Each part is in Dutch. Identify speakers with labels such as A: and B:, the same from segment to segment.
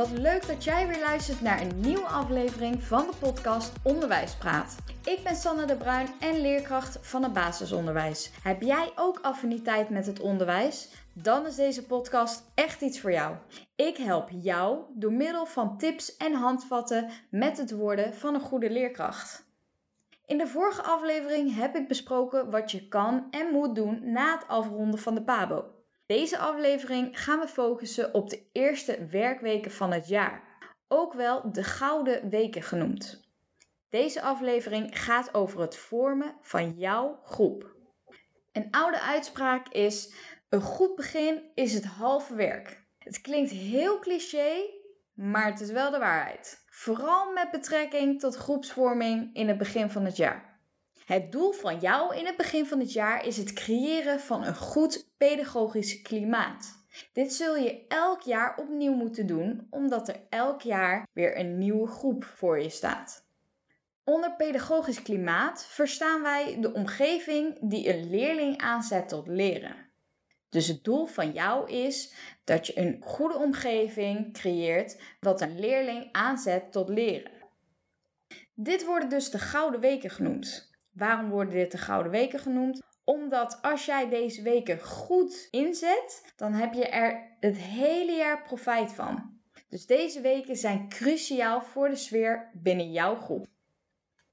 A: Wat leuk dat jij weer luistert naar een nieuwe aflevering van de podcast Onderwijspraat. Ik ben Sanne de Bruin en leerkracht van het basisonderwijs. Heb jij ook affiniteit met het onderwijs? Dan is deze podcast echt iets voor jou. Ik help jou door middel van tips en handvatten met het worden van een goede leerkracht. In de vorige aflevering heb ik besproken wat je kan en moet doen na het afronden van de PABO. Deze aflevering gaan we focussen op de eerste werkweken van het jaar, ook wel de gouden weken genoemd. Deze aflevering gaat over het vormen van jouw groep. Een oude uitspraak is: een goed begin is het halve werk. Het klinkt heel cliché, maar het is wel de waarheid. Vooral met betrekking tot groepsvorming in het begin van het jaar. Het doel van jou in het begin van het jaar is het creëren van een goed pedagogisch klimaat. Dit zul je elk jaar opnieuw moeten doen, omdat er elk jaar weer een nieuwe groep voor je staat. Onder pedagogisch klimaat verstaan wij de omgeving die een leerling aanzet tot leren. Dus het doel van jou is dat je een goede omgeving creëert wat een leerling aanzet tot leren. Dit worden dus de gouden weken genoemd. Waarom worden dit de gouden weken genoemd? Omdat als jij deze weken goed inzet, dan heb je er het hele jaar profijt van. Dus deze weken zijn cruciaal voor de sfeer binnen jouw groep.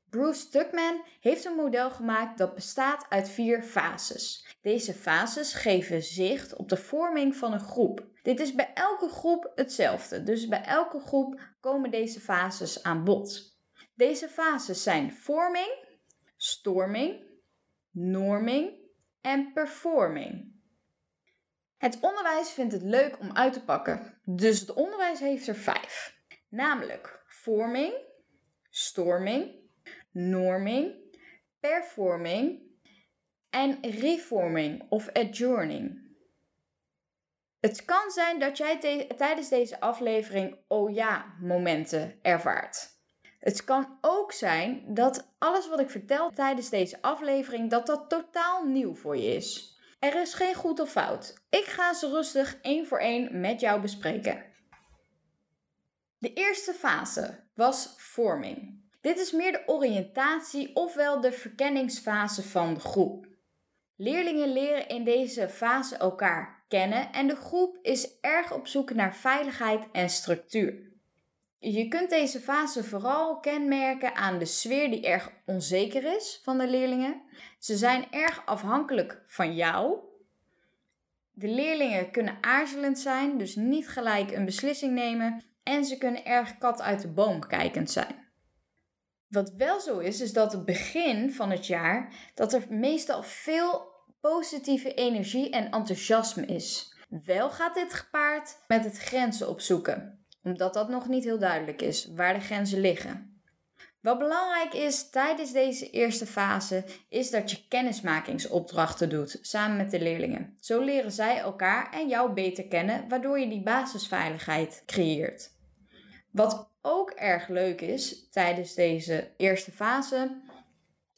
A: Bruce Tuckman heeft een model gemaakt dat bestaat uit vier fases. Deze fases geven zicht op de vorming van een groep. Dit is bij elke groep hetzelfde, dus bij elke groep komen deze fases aan bod. Deze fases zijn vorming, storming, norming en performing. Het onderwijs vindt het leuk om uit te pakken, dus het onderwijs heeft er vijf. Namelijk vorming, storming, norming, performing en reforming of adjourning. Het kan zijn dat jij tijdens deze aflevering oh ja momenten ervaart. Het kan ook zijn dat alles wat ik vertel tijdens deze aflevering, dat dat totaal nieuw voor je is. Er is geen goed of fout. Ik ga ze rustig één voor één met jou bespreken. De eerste fase was vorming. Dit is meer de oriëntatie ofwel de verkenningsfase van de groep. Leerlingen leren in deze fase elkaar kennen en de groep is erg op zoek naar veiligheid en structuur. Je kunt deze fase vooral kenmerken aan de sfeer die erg onzeker is van de leerlingen. Ze zijn erg afhankelijk van jou. De leerlingen kunnen aarzelend zijn, dus niet gelijk een beslissing nemen. En ze kunnen erg kat uit de boom kijkend zijn. Wat wel zo is, is dat het begin van het jaar dat er meestal veel positieve energie en enthousiasme is. Wel gaat dit gepaard met het grenzen opzoeken omdat dat nog niet heel duidelijk is waar de grenzen liggen. Wat belangrijk is tijdens deze eerste fase is dat je kennismakingsopdrachten doet samen met de leerlingen. Zo leren zij elkaar en jou beter kennen, waardoor je die basisveiligheid creëert. Wat ook erg leuk is tijdens deze eerste fase,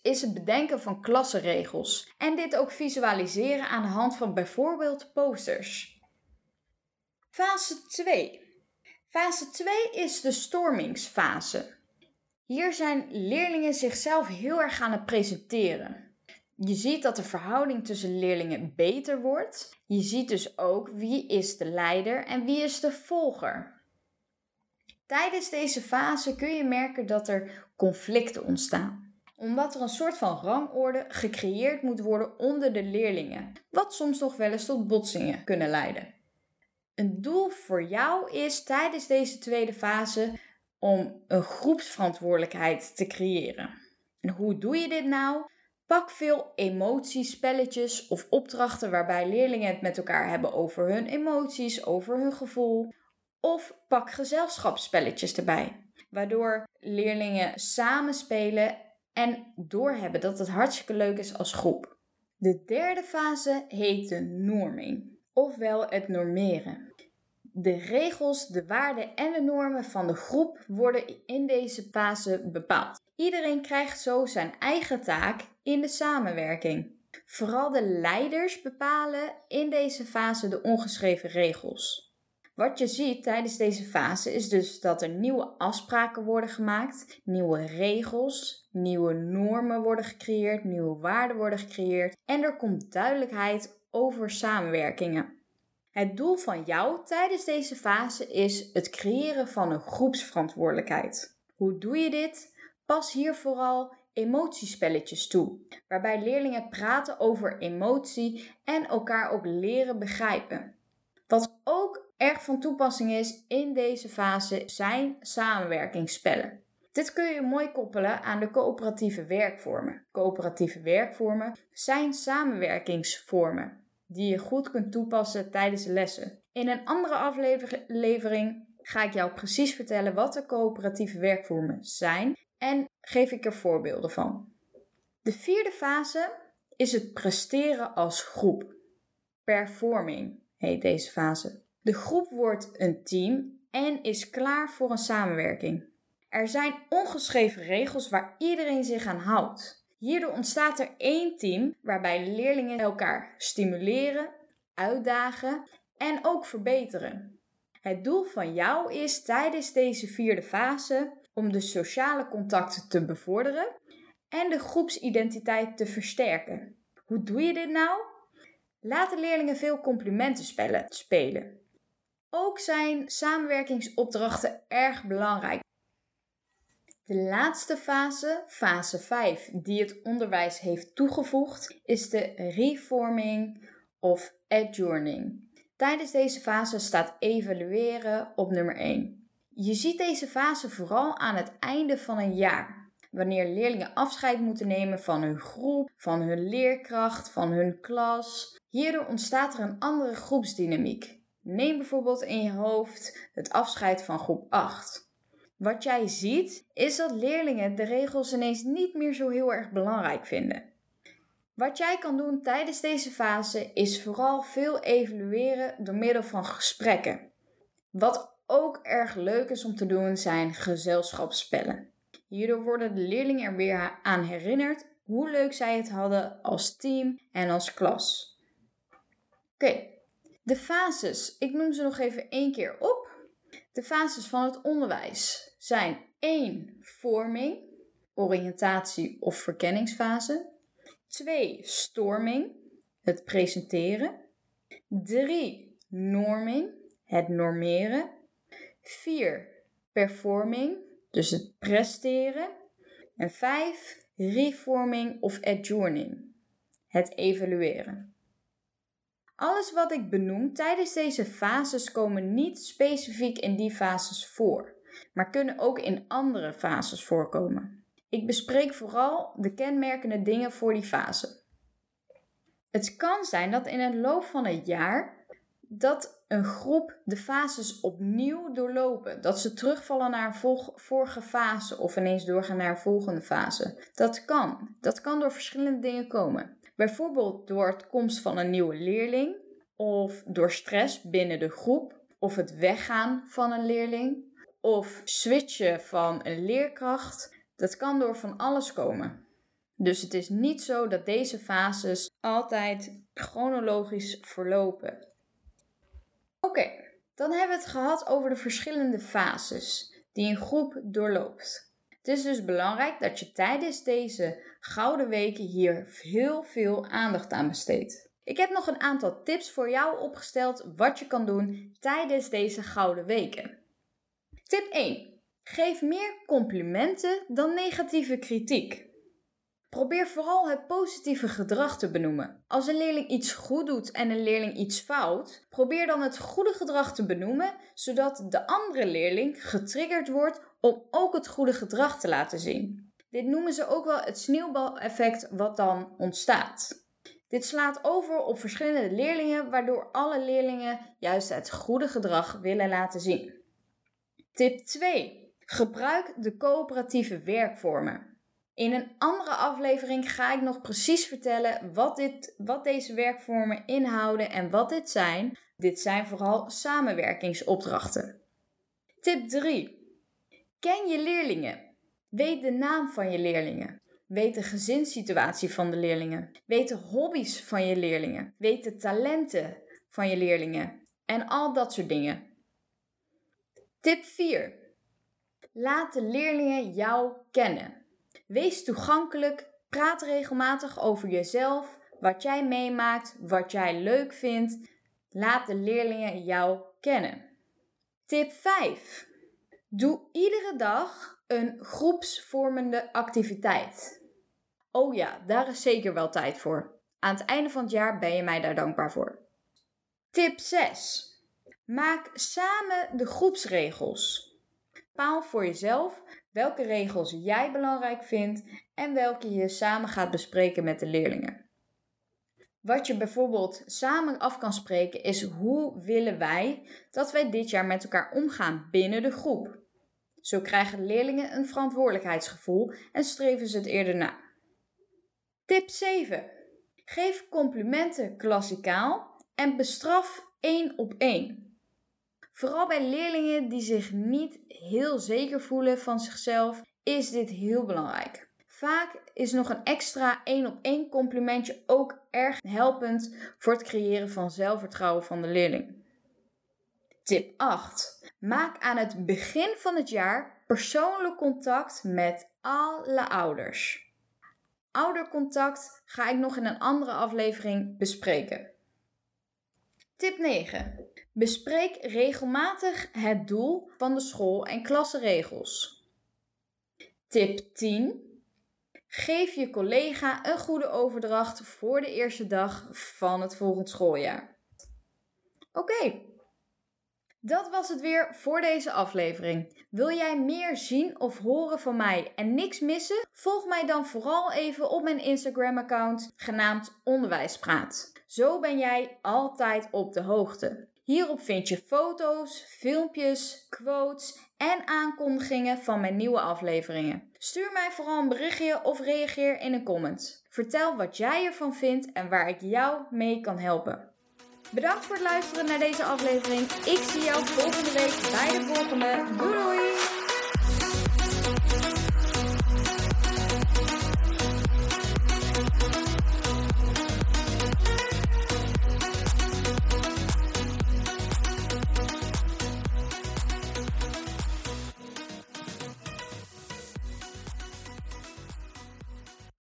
A: is het bedenken van klassenregels en dit ook visualiseren aan de hand van bijvoorbeeld posters. Fase 2 Fase 2 is de stormingsfase. Hier zijn leerlingen zichzelf heel erg aan het presenteren. Je ziet dat de verhouding tussen leerlingen beter wordt. Je ziet dus ook wie is de leider en wie is de volger. Tijdens deze fase kun je merken dat er conflicten ontstaan omdat er een soort van rangorde gecreëerd moet worden onder de leerlingen, wat soms nog wel eens tot botsingen kunnen leiden. Een doel voor jou is tijdens deze tweede fase om een groepsverantwoordelijkheid te creëren. En hoe doe je dit nou? Pak veel emotiespelletjes of opdrachten waarbij leerlingen het met elkaar hebben over hun emoties, over hun gevoel. Of pak gezelschapsspelletjes erbij, waardoor leerlingen samen spelen en doorhebben dat het hartstikke leuk is als groep. De derde fase heet de norming, ofwel het normeren. De regels, de waarden en de normen van de groep worden in deze fase bepaald. Iedereen krijgt zo zijn eigen taak in de samenwerking. Vooral de leiders bepalen in deze fase de ongeschreven regels. Wat je ziet tijdens deze fase is dus dat er nieuwe afspraken worden gemaakt, nieuwe regels, nieuwe normen worden gecreëerd, nieuwe waarden worden gecreëerd en er komt duidelijkheid over samenwerkingen. Het doel van jou tijdens deze fase is het creëren van een groepsverantwoordelijkheid. Hoe doe je dit? Pas hier vooral emotiespelletjes toe, waarbij leerlingen praten over emotie en elkaar ook leren begrijpen. Wat ook erg van toepassing is in deze fase zijn samenwerkingsspellen. Dit kun je mooi koppelen aan de coöperatieve werkvormen. Coöperatieve werkvormen zijn samenwerkingsvormen die je goed kunt toepassen tijdens de lessen. In een andere aflevering ga ik jou precies vertellen wat de coöperatieve werkvormen zijn en geef ik er voorbeelden van. De vierde fase is het presteren als groep. Performing heet deze fase. De groep wordt een team en is klaar voor een samenwerking. Er zijn ongeschreven regels waar iedereen zich aan houdt. Hierdoor ontstaat er één team waarbij leerlingen elkaar stimuleren, uitdagen en ook verbeteren. Het doel van jou is tijdens deze vierde fase om de sociale contacten te bevorderen en de groepsidentiteit te versterken. Hoe doe je dit nou? Laat de leerlingen veel complimenten spelen. Ook zijn samenwerkingsopdrachten erg belangrijk. De laatste fase, fase 5, die het onderwijs heeft toegevoegd, is de reforming of adjourning. Tijdens deze fase staat evalueren op nummer 1. Je ziet deze fase vooral aan het einde van een jaar, wanneer leerlingen afscheid moeten nemen van hun groep, van hun leerkracht, van hun klas. Hierdoor ontstaat er een andere groepsdynamiek. Neem bijvoorbeeld in je hoofd het afscheid van groep 8. Wat jij ziet is dat leerlingen de regels ineens niet meer zo heel erg belangrijk vinden. Wat jij kan doen tijdens deze fase is vooral veel evalueren door middel van gesprekken. Wat ook erg leuk is om te doen zijn gezelschapsspellen. Hierdoor worden de leerlingen er weer aan herinnerd hoe leuk zij het hadden als team en als klas. Oké, de fases. Ik noem ze nog even één keer op. De fases van het onderwijs zijn 1. Vorming, oriëntatie of verkenningsfase. 2. Storming, het presenteren. 3. Norming, het normeren. 4. Performing, dus het presteren. En 5. Reforming of adjourning, het evalueren. Alles wat ik benoem tijdens deze fases komen niet specifiek in die fases voor, maar kunnen ook in andere fases voorkomen. Ik bespreek vooral de kenmerkende dingen voor die fase. Het kan zijn dat in het loop van het jaar dat een groep de fases opnieuw doorlopen. Dat ze terugvallen naar een vorige fase of ineens doorgaan naar een volgende fase. Dat kan. Dat kan door verschillende dingen komen. Bijvoorbeeld door het komst van een nieuwe leerling, of door stress binnen de groep, of het weggaan van een leerling, of switchen van een leerkracht. Dat kan door van alles komen. Dus het is niet zo dat deze fases altijd chronologisch verlopen. Oké, dan hebben we het gehad over de verschillende fases die een groep doorloopt. Het is dus belangrijk dat je tijdens deze gouden weken hier heel veel aandacht aan besteedt. Ik heb nog een aantal tips voor jou opgesteld wat je kan doen tijdens deze gouden weken. Tip 1. Geef meer complimenten dan negatieve kritiek. Probeer vooral het positieve gedrag te benoemen. Als een leerling iets goed doet en een leerling iets fout, probeer dan het goede gedrag te benoemen, zodat de andere leerling getriggerd wordt om ook het goede gedrag te laten zien. Dit noemen ze ook wel het sneeuwbaleffect wat dan ontstaat. Dit slaat over op verschillende leerlingen, waardoor alle leerlingen juist het goede gedrag willen laten zien. Tip 2. Gebruik de coöperatieve werkvormen. In een andere aflevering ga ik nog precies vertellen wat, dit, wat deze werkvormen inhouden en wat dit zijn. Dit zijn vooral samenwerkingsopdrachten. Tip 3. Ken je leerlingen. Weet de naam van je leerlingen. Weet de gezinssituatie van de leerlingen. Weet de hobby's van je leerlingen. Weet de talenten van je leerlingen. En al dat soort dingen. Tip 4. Laat de leerlingen jou kennen. Wees toegankelijk, praat regelmatig over jezelf, wat jij meemaakt, wat jij leuk vindt. Laat de leerlingen jou kennen. Tip 5. Doe iedere dag een groepsvormende activiteit. Oh ja, daar is zeker wel tijd voor. Aan het einde van het jaar ben je mij daar dankbaar voor. Tip 6. Maak samen de groepsregels. Bepaal voor jezelf welke regels jij belangrijk vindt en welke je samen gaat bespreken met de leerlingen. Wat je bijvoorbeeld samen af kan spreken is hoe willen wij dat wij dit jaar met elkaar omgaan binnen de groep. Zo krijgen leerlingen een verantwoordelijkheidsgevoel en streven ze het eerder na. Tip 7. Geef complimenten klassikaal en bestraf één op één. Vooral bij leerlingen die zich niet heel zeker voelen van zichzelf, is dit heel belangrijk. Vaak is nog een extra één op één complimentje ook erg helpend voor het creëren van zelfvertrouwen van de leerling. Tip 8. Maak aan het begin van het jaar persoonlijk contact met alle ouders. Oudercontact ga ik nog in een andere aflevering bespreken. Tip 9. Bespreek regelmatig het doel van de school en klassenregels. Tip 10. Geef je collega een goede overdracht voor de eerste dag van het volgend schooljaar. Oké, dat was het weer voor deze aflevering. Wil jij meer zien of horen van mij en niks missen? Volg mij dan vooral even op mijn Instagram-account genaamd Onderwijspraat. Zo ben jij altijd op de hoogte. Hierop vind je foto's, filmpjes, quotes en aankondigingen van mijn nieuwe afleveringen. Stuur mij vooral een berichtje of reageer in een comment. Vertel wat jij ervan vindt en waar ik jou mee kan helpen. Bedankt voor het luisteren naar deze aflevering. Ik zie jou volgende week bij de volgende. Doei doei!